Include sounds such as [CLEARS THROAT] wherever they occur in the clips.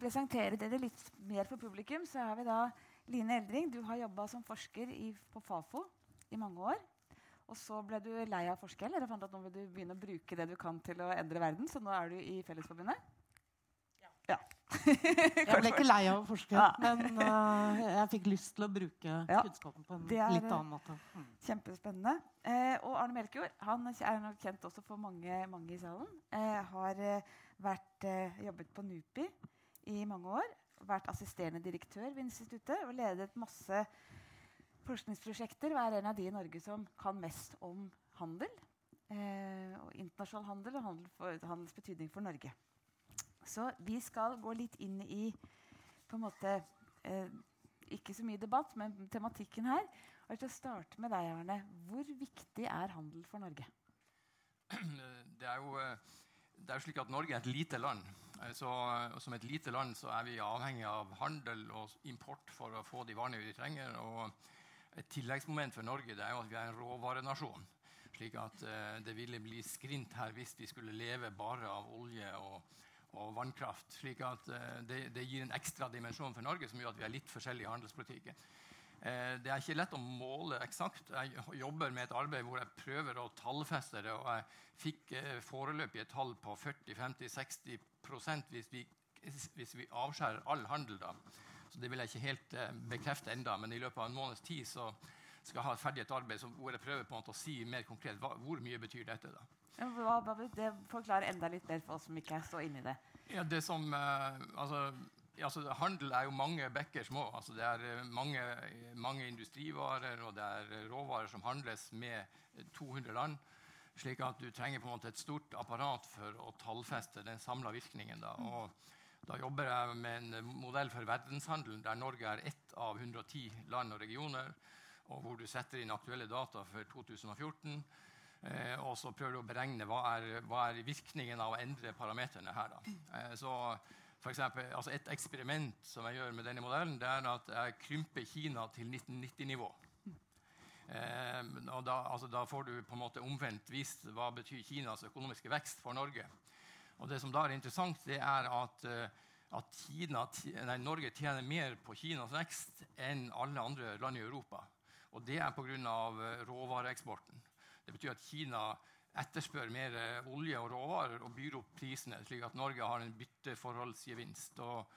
å presentere dere litt mer for publikum, så har vi da Line Eldring. Du har jobba som forsker i, på Fafo i mange år. Og så ble du lei av å forske, eller fant at nå vil du begynne å bruke det du kan til å endre verden. Så nå er du i Fellesforbundet. Ja. ja. [LAUGHS] jeg ble ikke lei av å forske, ja. men uh, jeg fikk lyst til å bruke ja. kunnskapen på en er, litt annen måte. Mm. Kjempespennende. Eh, og Arne Melkjord han er nok kjent også for mange, mange i salen. Eh, har eh, jobbet på NUPI i mange år. Vært assisterende direktør ved instituttet og ledet masse forskningsprosjekter og er en av de i Norge som kan mest om handel. Eh, og internasjonal handel og handel for, handels betydning for Norge. Så vi skal gå litt inn i på en måte eh, Ikke så mye debatt, men tematikken her. Og jeg vil starte med deg, Arne. Hvor viktig er handel for Norge? [CLEARS THROAT] Det er jo, eh, det er slik at Norge er et lite land. Eh, så, som et lite land så er vi avhengig av handel og import for å få de varene vi trenger. og et tilleggsmoment for Norge det er jo at vi er en råvarenasjon. slik at uh, det ville bli skrint her hvis vi skulle leve bare av olje og, og vannkraft. slik at det, det, gir en ekstra dimensjon for Norge som gjør at vi er litt forskjellige i handelspolitikken. Uh, det er ikke lett å måle eksakt. Jeg jobber med et arbeid hvor jeg prøver å tallfeste det. Og jeg fikk foreløpige et tall på 40-50-60 hvis, vi, hvis vi avskjærer all handel. da. Så det vil jeg ikke helt eh, bekrefte enda, men i løpet av en måneds tid så skal jeg ha ferdig et arbeid hvor jeg prøver på en måte å si mer konkret hva, hvor mye betyr dette. da. Hva, det forklarer enda litt mer for oss som ikke står inni det. Ja, det som, eh, altså, altså, Handel er jo mange bekker små. Altså, det er eh, mange, mange, industrivarer og det er råvarer som handles med 200 land. slik at du trenger på en måte et stort apparat for å tallfeste den samla virkningen. da, og da jobber jeg med en modell for verdenshandelen der Norge er ett av 110 land og regioner, og hvor du setter inn aktuelle data for 2014. Eh, og så prøver du å beregne hva er, hva er virkningen av å endre parameterne her. Eh, så for eksempel, altså Et eksperiment som jeg gjør med denne modellen, det er at jeg krymper Kina til 1990-nivå. Eh, da, altså, da, får du på en måte omvendt vist hva betyr Kinas økonomiske vekst for Norge. Og det som da er interessant, det er at, eh, at Kina, nei, Norge tjener mer på Kinas vekst enn alle andre land i Europa. Og det er pga. Eh, råvareeksporten. Det betyr at Kina etterspør mer eh, olje og råvarer og byr opp prisene, slik at Norge har en bytteforholdsgevinst. Og,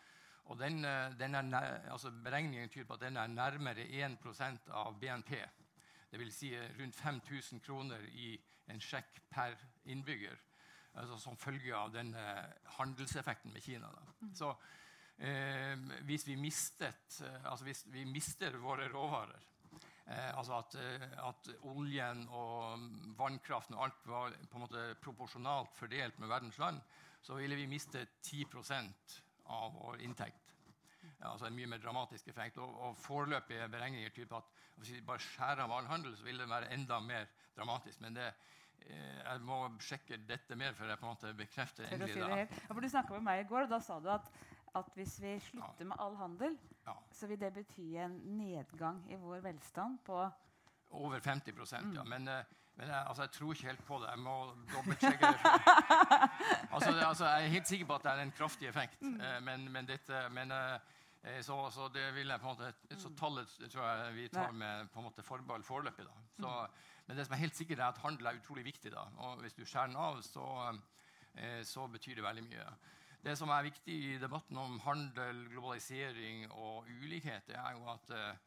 og den, den er, altså Beregningen tyder på at den er nærmere 1% av BNP. Dvs. Si rundt 5000 kroner i en sjekk per innbygger altså som følge av den handelseffekten med Kina. Mm. Så eh, hvis, vi mistet, eh, altså hvis vi mister våre råvarer eh, altså at, eh, at, oljen og vannkraften og alt var på en måte proporsjonalt fordelt med verdens land, så ville vi miste 10% av vår inntekt. Altså en mye mer dramatisk effekt. Og, og foreløpige beregninger tyder på at hvis vi bare skjærer av all handel, så vil det være enda mer dramatisk. Men det, Eh, jeg må sjekke dette mer før jeg på en måte bekrefter endelig. Ja, for Du snakka med meg i går, og da sa du at, at hvis vi slutter ja. med all handel, ja. så vil det bety en nedgang i vår velstand på Over 50 mm. ja. Men, eh, men jeg, altså, jeg, tror ikke helt på det. Jeg må dobbeltsjekke det. [LAUGHS] altså, det, altså, jeg er helt sikker på at det er en kraftig effekt. Mm. Eh, men, men, dette, men så, så, det vil jeg på en måte, så tallet tror jeg vi tar med på en måte forbehold foreløpig. Så, mm. Men det som er helt sikkert er at handel er utrolig viktig. da. Og hvis du skjærer den av, så, eh, så, betyr det veldig mye. Det som er viktig i debatten om handel, globalisering og ulikhet, det er jo at eh,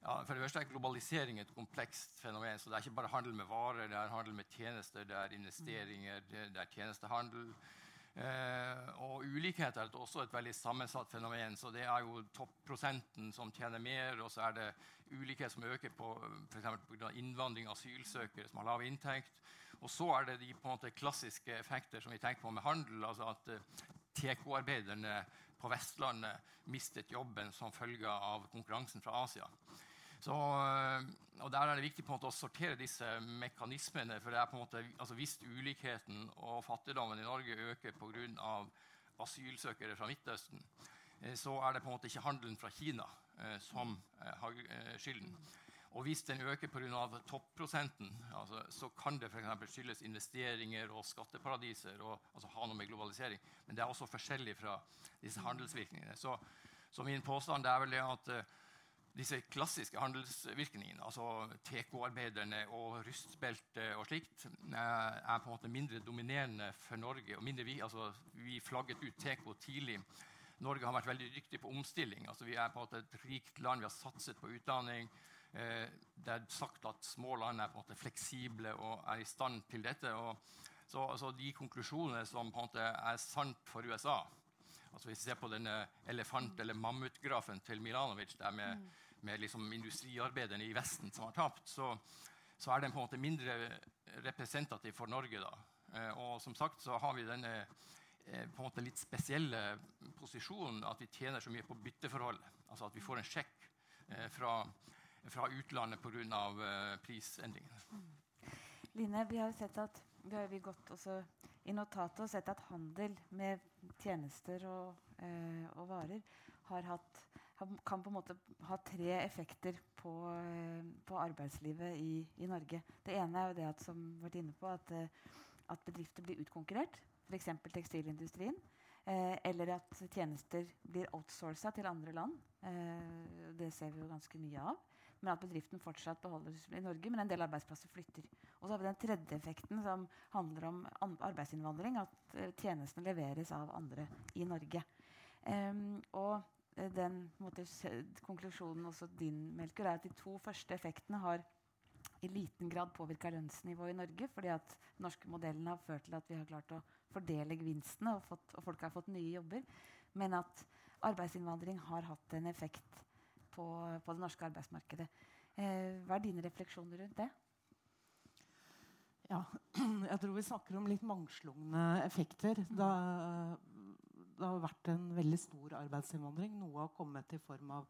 ja, for det første er globalisering et komplekst fenomen. så Det er ikke bare handel med varer, det er handel med tjenester, det er investeringer, det, er tjenestehandel. Eh, og ulikhet er også et veldig sammensatt fenomen. så Det er jo topprosenten som tjener mer, og så er det ulikhet som øker på pga. innvandring av asylsøkere som har lav inntekt. Og så er det de på en måte klassiske effekter som vi tenker på med handel. altså at uh, TK-arbeiderne på Vestlandet mistet jobben som følge av konkurransen fra Asia. Så, eh, og Der er det viktig på en måte å sortere disse mekanismene. for det er på en måte, altså Hvis ulikheten og fattigdommen i Norge øker pga. asylsøkere fra Midtøsten, eh, så er det på en måte ikke handelen fra Kina eh, som har skylden. Og hvis den øker pga. topprosenten, altså, så kan det f.eks. skyldes investeringer og skatteparadiser. og altså, ha noe med globalisering. Men det er også forskjellig fra disse handelsvirkningene. Så, så min påstand er vel det at uh, disse klassiske handelsvirkningene, altså TK-arbeiderne og rustbelte og slikt, uh, er på en måte mindre dominerende for Norge. Vi, altså, vi flagget ut TK tidlig. Norge har vært veldig dyktig på omstilling. Altså, vi er på en måte et rikt land. Vi har satset på utdanning. Eh, det er sagt at små land er på en måte fleksible og er i stand til dette. Så altså, De konklusjonene som på en måte er sant for USA altså Hvis vi ser på denne elefant- eller mammutgrafen til Milanovic, der med, med liksom industriarbeiderne i Vesten som har tapt, så, så, er den på en måte mindre representativ for Norge. da. Eh, og som sagt så har vi denne eh, på en måte litt spesielle posisjonen at vi tjener så mye på bytteforhold. Altså at vi får en sjekk fra fra utlandet pga. Uh, prisendringene. Line, vi har sett at vi har gått i notatet og sett at handel med tjenester og, eh, og varer har hatt, kan på en måte ha tre effekter på, eh, på arbeidslivet i, i, Norge. Det ene er jo det at, som vært inne på, at, eh, at bedrifter blir utkonkurrert. F.eks. tekstilindustrien. Eh, eller at tjenester blir outsourca til andre land. Eh, det ser vi jo ganske mye av men at bedriften fortsatt beholdes i Norge, men en del arbeidsplasser flytter. Og så har vi den tredje effekten, som handler om arbeidsinnvandring. At uh, tjenestene leveres av andre i Norge. Um, og uh, den måte, konklusjonen også din, Melker, er at de to første effektene har i liten grad påvirka lønnsnivået i Norge. fordi at den norske modellen har ført til at vi har klart å fordele gevinstene, og, og folk har fått nye jobber. Men at arbeidsinnvandring har hatt en effekt på, på det norske arbeidsmarkedet. Eh, hva er dine refleksjoner rundt det? Ja, [CLEARS THROAT] jeg tror vi snakker om litt mangslungne effekter. Mm. Det, det, har vært en veldig stor arbeidsinnvandring. Noe har kommet i form av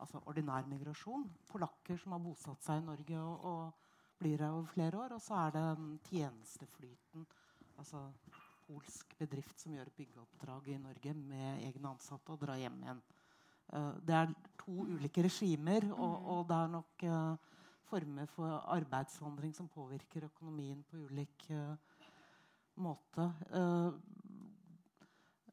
altså, ordinær migrasjon. Polakker som har bosatt seg i Norge og, og blir her over flere år. Og så er det tjenesteflyten. Altså polsk bedrift som gjør byggeoppdrag i Norge med egne ansatte og drar hjem igjen. Uh, det er to ulike regimer, og, mm. og det er nok uh, former for arbeidsvandring som påvirker økonomien på ulik uh, måte.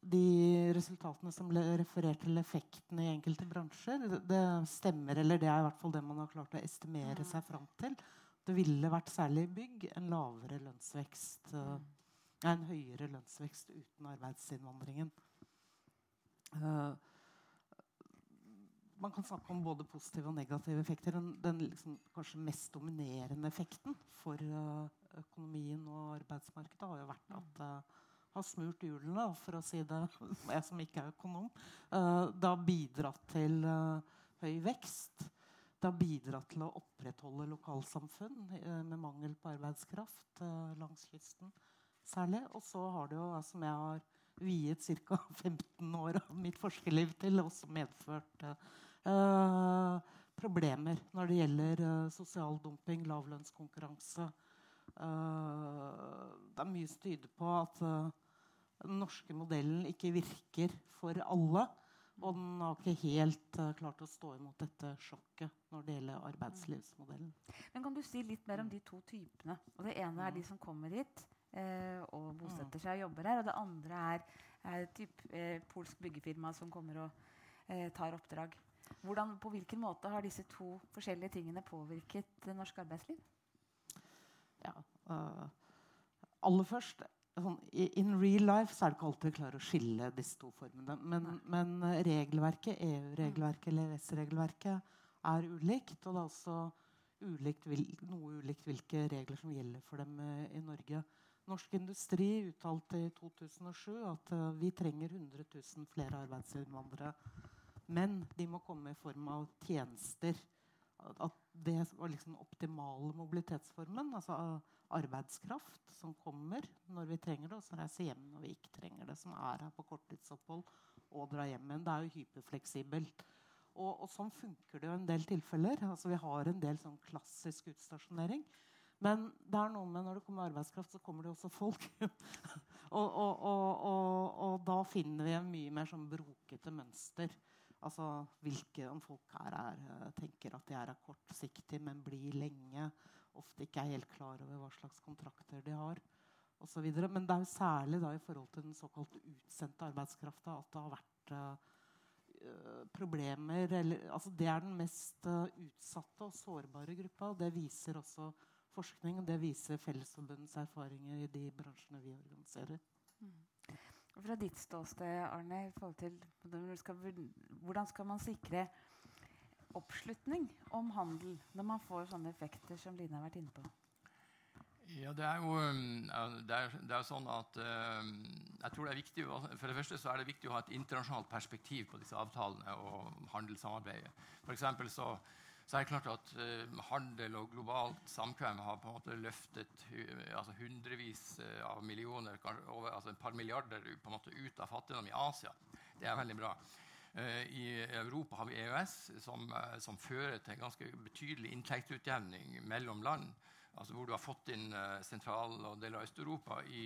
de resultatene som ble referert til effektene i enkelte bransjer, det, det, stemmer, eller det er i hvert fall det man har klart å estimere seg fram til. Det ville vært særlig i bygg en lavere lønnsvekst en høyere lønnsvekst uten arbeidsinnvandringen. Uh, man kan snakke om både positive og negative effekter. Den, den liksom kanskje mest dominerende effekten for uh, økonomien og arbeidsmarkedet har jo vært at det uh, har smurt hjulene, for å si det [LAUGHS] jeg som ikke er økonom. Uh, det har bidratt til uh, høy vekst. Det har bidratt til å opprettholde lokalsamfunn med mangel på arbeidskraft langs kysten særlig. Og så har det jo, som jeg har viet ca. 15 [LAUGHS] år av mitt forskerliv til, også medført Eh, problemer når det gjelder uh, sosial dumping, lavlønnskonkurranse. Uh, det er mye som tyder på at den norske modellen ikke virker for alle. Og den har ikke helt uh, klart å stå imot dette sjokket når det gjelder arbeidslivsmodellen. Men Kan du si litt mer om de to typene? Og Det ene er de som kommer hit uh, og bosetter seg og jobber her. Og det andre er, er typ, uh, polsk byggefirma som kommer og eh, tar oppdrag. Hvordan, på hvilken måte har disse to forskjellige tingene påvirket det norske arbeidsliv? Ja, uh, aller først sånn, In real life så er det ikke alltid vi klarer å skille disse to formene. Men, men regelverket, EU-regelverket eller EØS-regelverket er ulikt. Og det er også ulikt, noe ulikt hvilke regler som gjelder for dem uh, i Norge. Norsk Industri uttalte i 2007 at uh, vi trenger 100 000 flere arbeidsinnvandrere men de må komme i form av tjenester. At det var liksom den optimale mobilitetsformen. Altså arbeidskraft som kommer når vi trenger det, og som reiser hjem når vi ikke trenger det. Som er her på korttidsopphold og drar hjem igjen. Det er jo hyperfleksibelt. Og, og, sånn funker det jo en del tilfeller. Altså, vi har en del sånn klassisk utstasjonering. Men det er noe med når det kommer arbeidskraft, så kommer det også folk. [LAUGHS] og, og, og, da finner vi en mye mer sånn brokete mønster. Altså hvilke om folk her er, eh, tenker at de er kortsiktige, men blir lenge. Ofte ikke er helt klar over hva slags kontrakter de har. Og så videre. men det er jo særlig da i forhold til den såkalte utsendte arbeidskrafta at det har vært uh, problemer eller, altså Det er den mest utsatte og sårbare gruppa. Det viser også forskning, og det viser Fellesforbundets erfaringer i de bransjene vi organiserer. Mm. Fra ditt ståsted, Arne, i forhold til hvordan skal man sikre oppslutning om handel når man får sånne effekter som Line har vært inne på? Ja, det er jo det er, det er sånn at uh, jeg tror det er viktig, For det første så er det viktig å ha et internasjonalt perspektiv på disse avtalene og handelssamarbeidet. For så så er det klart at uh, handel og globalt samkvem har på en måte løftet uh, altså hundrevis uh, av millioner, over, altså et par milliarder på en måte ut av fattigdom i Asia. Det er veldig bra. I Europa har vi EØS, som, som, fører til en ganske betydelig inntektsutjevning mellom land. Altså hvor du har fått inn sentral- og deler av Øst-Europa i,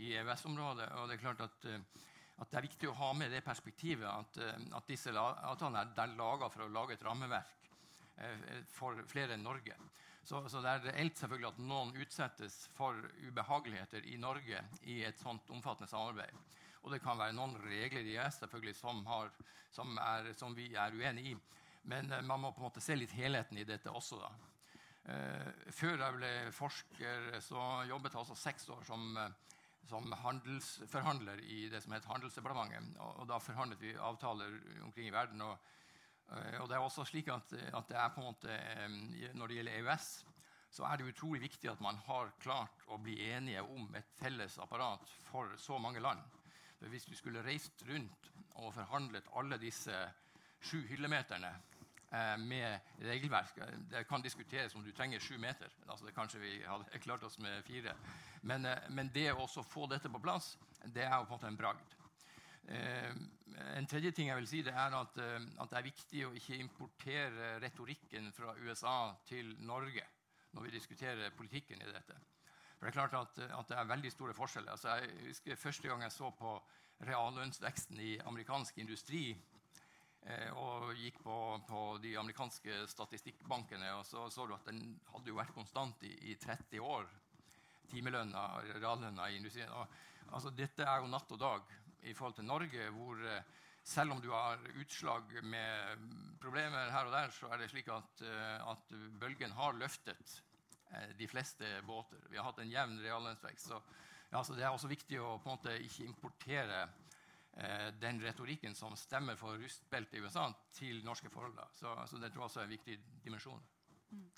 i EØS-området. Og det er klart at, at, det er viktig å ha med det perspektivet at, at disse avtalene er laga for å lage et rammeverk Eh, for flere enn Norge. Så, så, det er reelt selvfølgelig at noen utsettes for ubehageligheter i Norge i et sånt omfattende samarbeid. Og det kan være noen regler i EØS selvfølgelig som, har, som, er, som vi er uenig i. Men uh, man må på en måte se litt helheten i dette også. da. Før jeg ble forsker, så jobbet jeg også seks år som, som handelsforhandler i det som het Handelsdepartementet. Og, og, da forhandlet vi avtaler omkring i verden. og Eh, og det er også slik at, at det måte, eh, Når det gjelder EØS, så er det utrolig viktig at man har klart å bli enige om et felles apparat for så mange land. For hvis du skulle reist rundt og forhandlet alle disse sju hyllemeterne eh, med regelverk. Det kan diskuteres om du trenger sju meter. Altså, kanskje vi hadde [LAUGHS] klart oss med fire. Men, eh, men det å få dette på plass, det er jo på en måte en bragd. Eh, en tredje ting jeg vil si, det er at, eh, at, det er viktig å ikke importere retorikken fra USA til Norge når vi diskuterer politikken i dette. For det er klart at, at det er veldig store forskjeller. Altså jeg husker Første gang jeg så på reallønnsveksten i amerikansk industri eh, og gikk på, på, de amerikanske statistikkbankene, og så så du at den hadde jo vært konstant i, i 30 år. Timelønna, reallønna i industrien. Og, altså, dette er jo natt og dag i forhold til Norge, hvor eh, selv om du har utslag med problemer her og der, så er det slik at, eh, at bølgen har løftet eh, de fleste båter. Vi har hatt en jevn reallønnsvekst. Så ja, så det er også viktig å på en måte ikke importere eh, den retorikken som stemmer for rustbeltet i USA, til norske forhold. Så, så, det tror jeg også er en viktig dimensjon. Mm.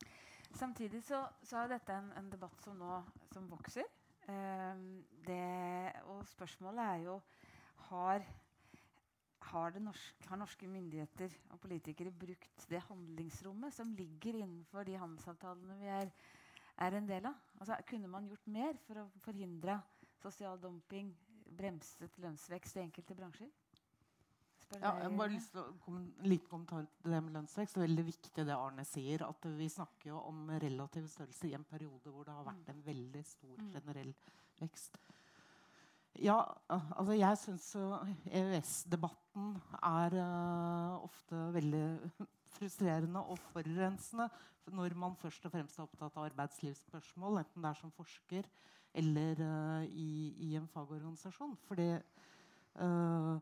Samtidig så, så, er dette en, en debatt som nå som vokser. Eh, det, og spørsmålet er jo har, har, norske, har, norske myndigheter og politikere brukt det handlingsrommet som ligger innenfor de handelsavtalene vi er, er en del av? Altså, kunne man gjort mer for å forhindre sosial dumping, bremset lønnsvekst i enkelte bransjer? Ja, jeg har bare lyst til å komme, litt kommentar til det med lønnsvekst. Det er veldig viktig det Arne sier. at Vi snakker jo om relativ størrelse i en periode hvor det har vært en veldig stor mm. generell vekst. Ja, altså jeg syns EØS-debatten er uh, ofte veldig frustrerende og forurensende når man først og fremst er opptatt av arbeidslivsspørsmål, enten det er som forsker eller uh, i, i, en fagorganisasjon. Fordi uh,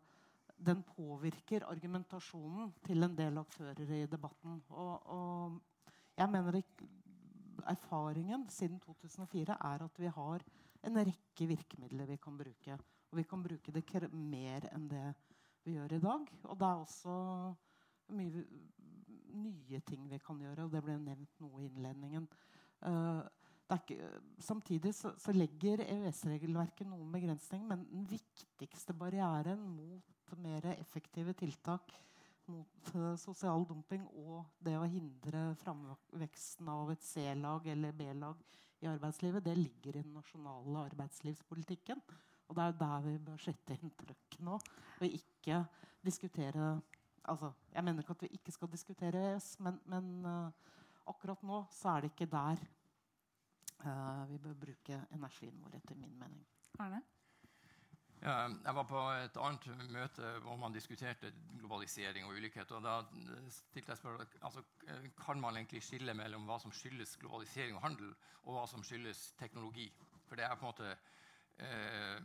den påvirker argumentasjonen til en del aktører i debatten. Og, og jeg mener erfaringen siden 2004 er at vi har en rekke virkemidler vi kan bruke. Og vi kan bruke det mer enn det vi gjør i dag. Og det er også mye nye ting vi kan gjøre, og det ble nevnt noe i innledningen. Uh, ikke, samtidig så, så legger EØS-regelverket noen begrensninger, men den viktigste barrieren mot mer effektive tiltak mot uh, sosial dumping og det å hindre framveksten av et C-lag eller B-lag i arbeidslivet, det ligger i den nasjonale arbeidslivspolitikken. Og det er jo der vi bør sette inn trøkk nå. Og ikke diskutere altså, Jeg mener ikke at vi ikke skal diskutere EØS, men, men uh, akkurat nå så er det ikke der uh, vi bør bruke energien vår, etter min mening. Arne? Ja, jeg var på et annet møte hvor man diskuterte globalisering og ulikhet. og Da stilte jeg spørsmål altså, kan man egentlig skille mellom hva som skyldes globalisering og handel, og hva som skyldes teknologi. For det er på en måte eh,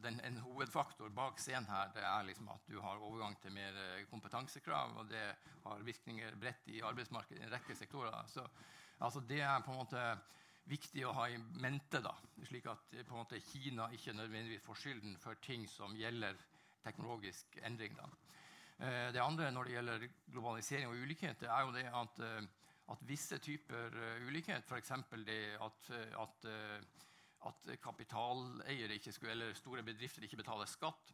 den, En hovedfaktor bak scenen her det er liksom at du har overgang til mer kompetansekrav, og det har virkninger bredt i arbeidsmarkedet i en rekke sektorer. Så altså, det er på en måte viktig å ha i mente, da, slik at eh, måte, Kina ikke nødvendigvis får skylden for ting som gjelder teknologisk endring. Da. Eh, det andre når det gjelder globalisering og ulikhet, det er jo det at, eh, at visse typer ulikhet, f.eks. det at, at, at kapitaleiere eller store bedrifter ikke betaler skatt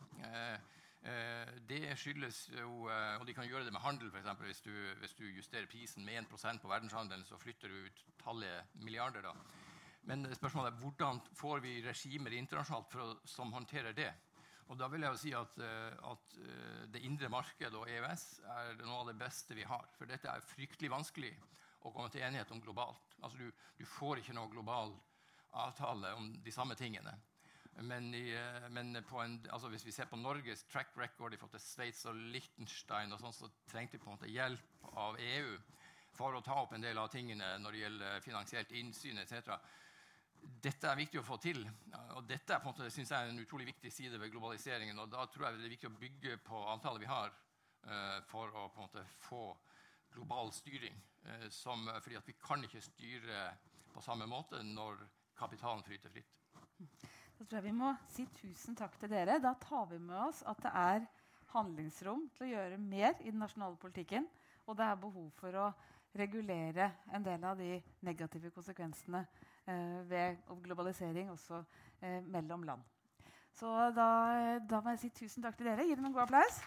det skyldes jo eh, Og de kan gjøre det med handel, f.eks. Hvis, hvis du justerer prisen med 1% på verdenshandelen, så flytter du ut tallet milliarder. da. Men spørsmålet er hvordan får vi regimer internasjonalt å, som håndterer det? Og da vil jeg jo si at, eh, at, Det indre marked og EØS er noe av det beste vi har. For dette er fryktelig vanskelig å komme til enighet om globalt. Altså Du, du får ikke noe global avtale om de samme tingene. Men, i, eh, men en, altså hvis vi ser på Norges track record i forhold til Sveits og Liechtenstein, og sånt, så trengte vi på en måte hjelp av EU for å ta opp en del av tingene når det gjelder finansielt innsyn etc. Dette er viktig å få til. og Dette er på en måte, synes jeg, en utrolig viktig side ved globaliseringen. og Da tror jeg det er viktig å bygge på avtaler vi har, uh, for å på en måte få global styring. Uh, som, fordi at vi kan ikke styre på samme måte når kapitalen flyter fritt. Da tror jeg vi må si tusen takk til dere. Da tar vi med oss at det er handlingsrom til å gjøre mer i den nasjonale politikken. Og det er behov for å regulere en del av de negative konsekvensene eh, ved globalisering også eh, mellom land. Så da, da, må jeg si tusen takk til dere. Gi dem en god applaus.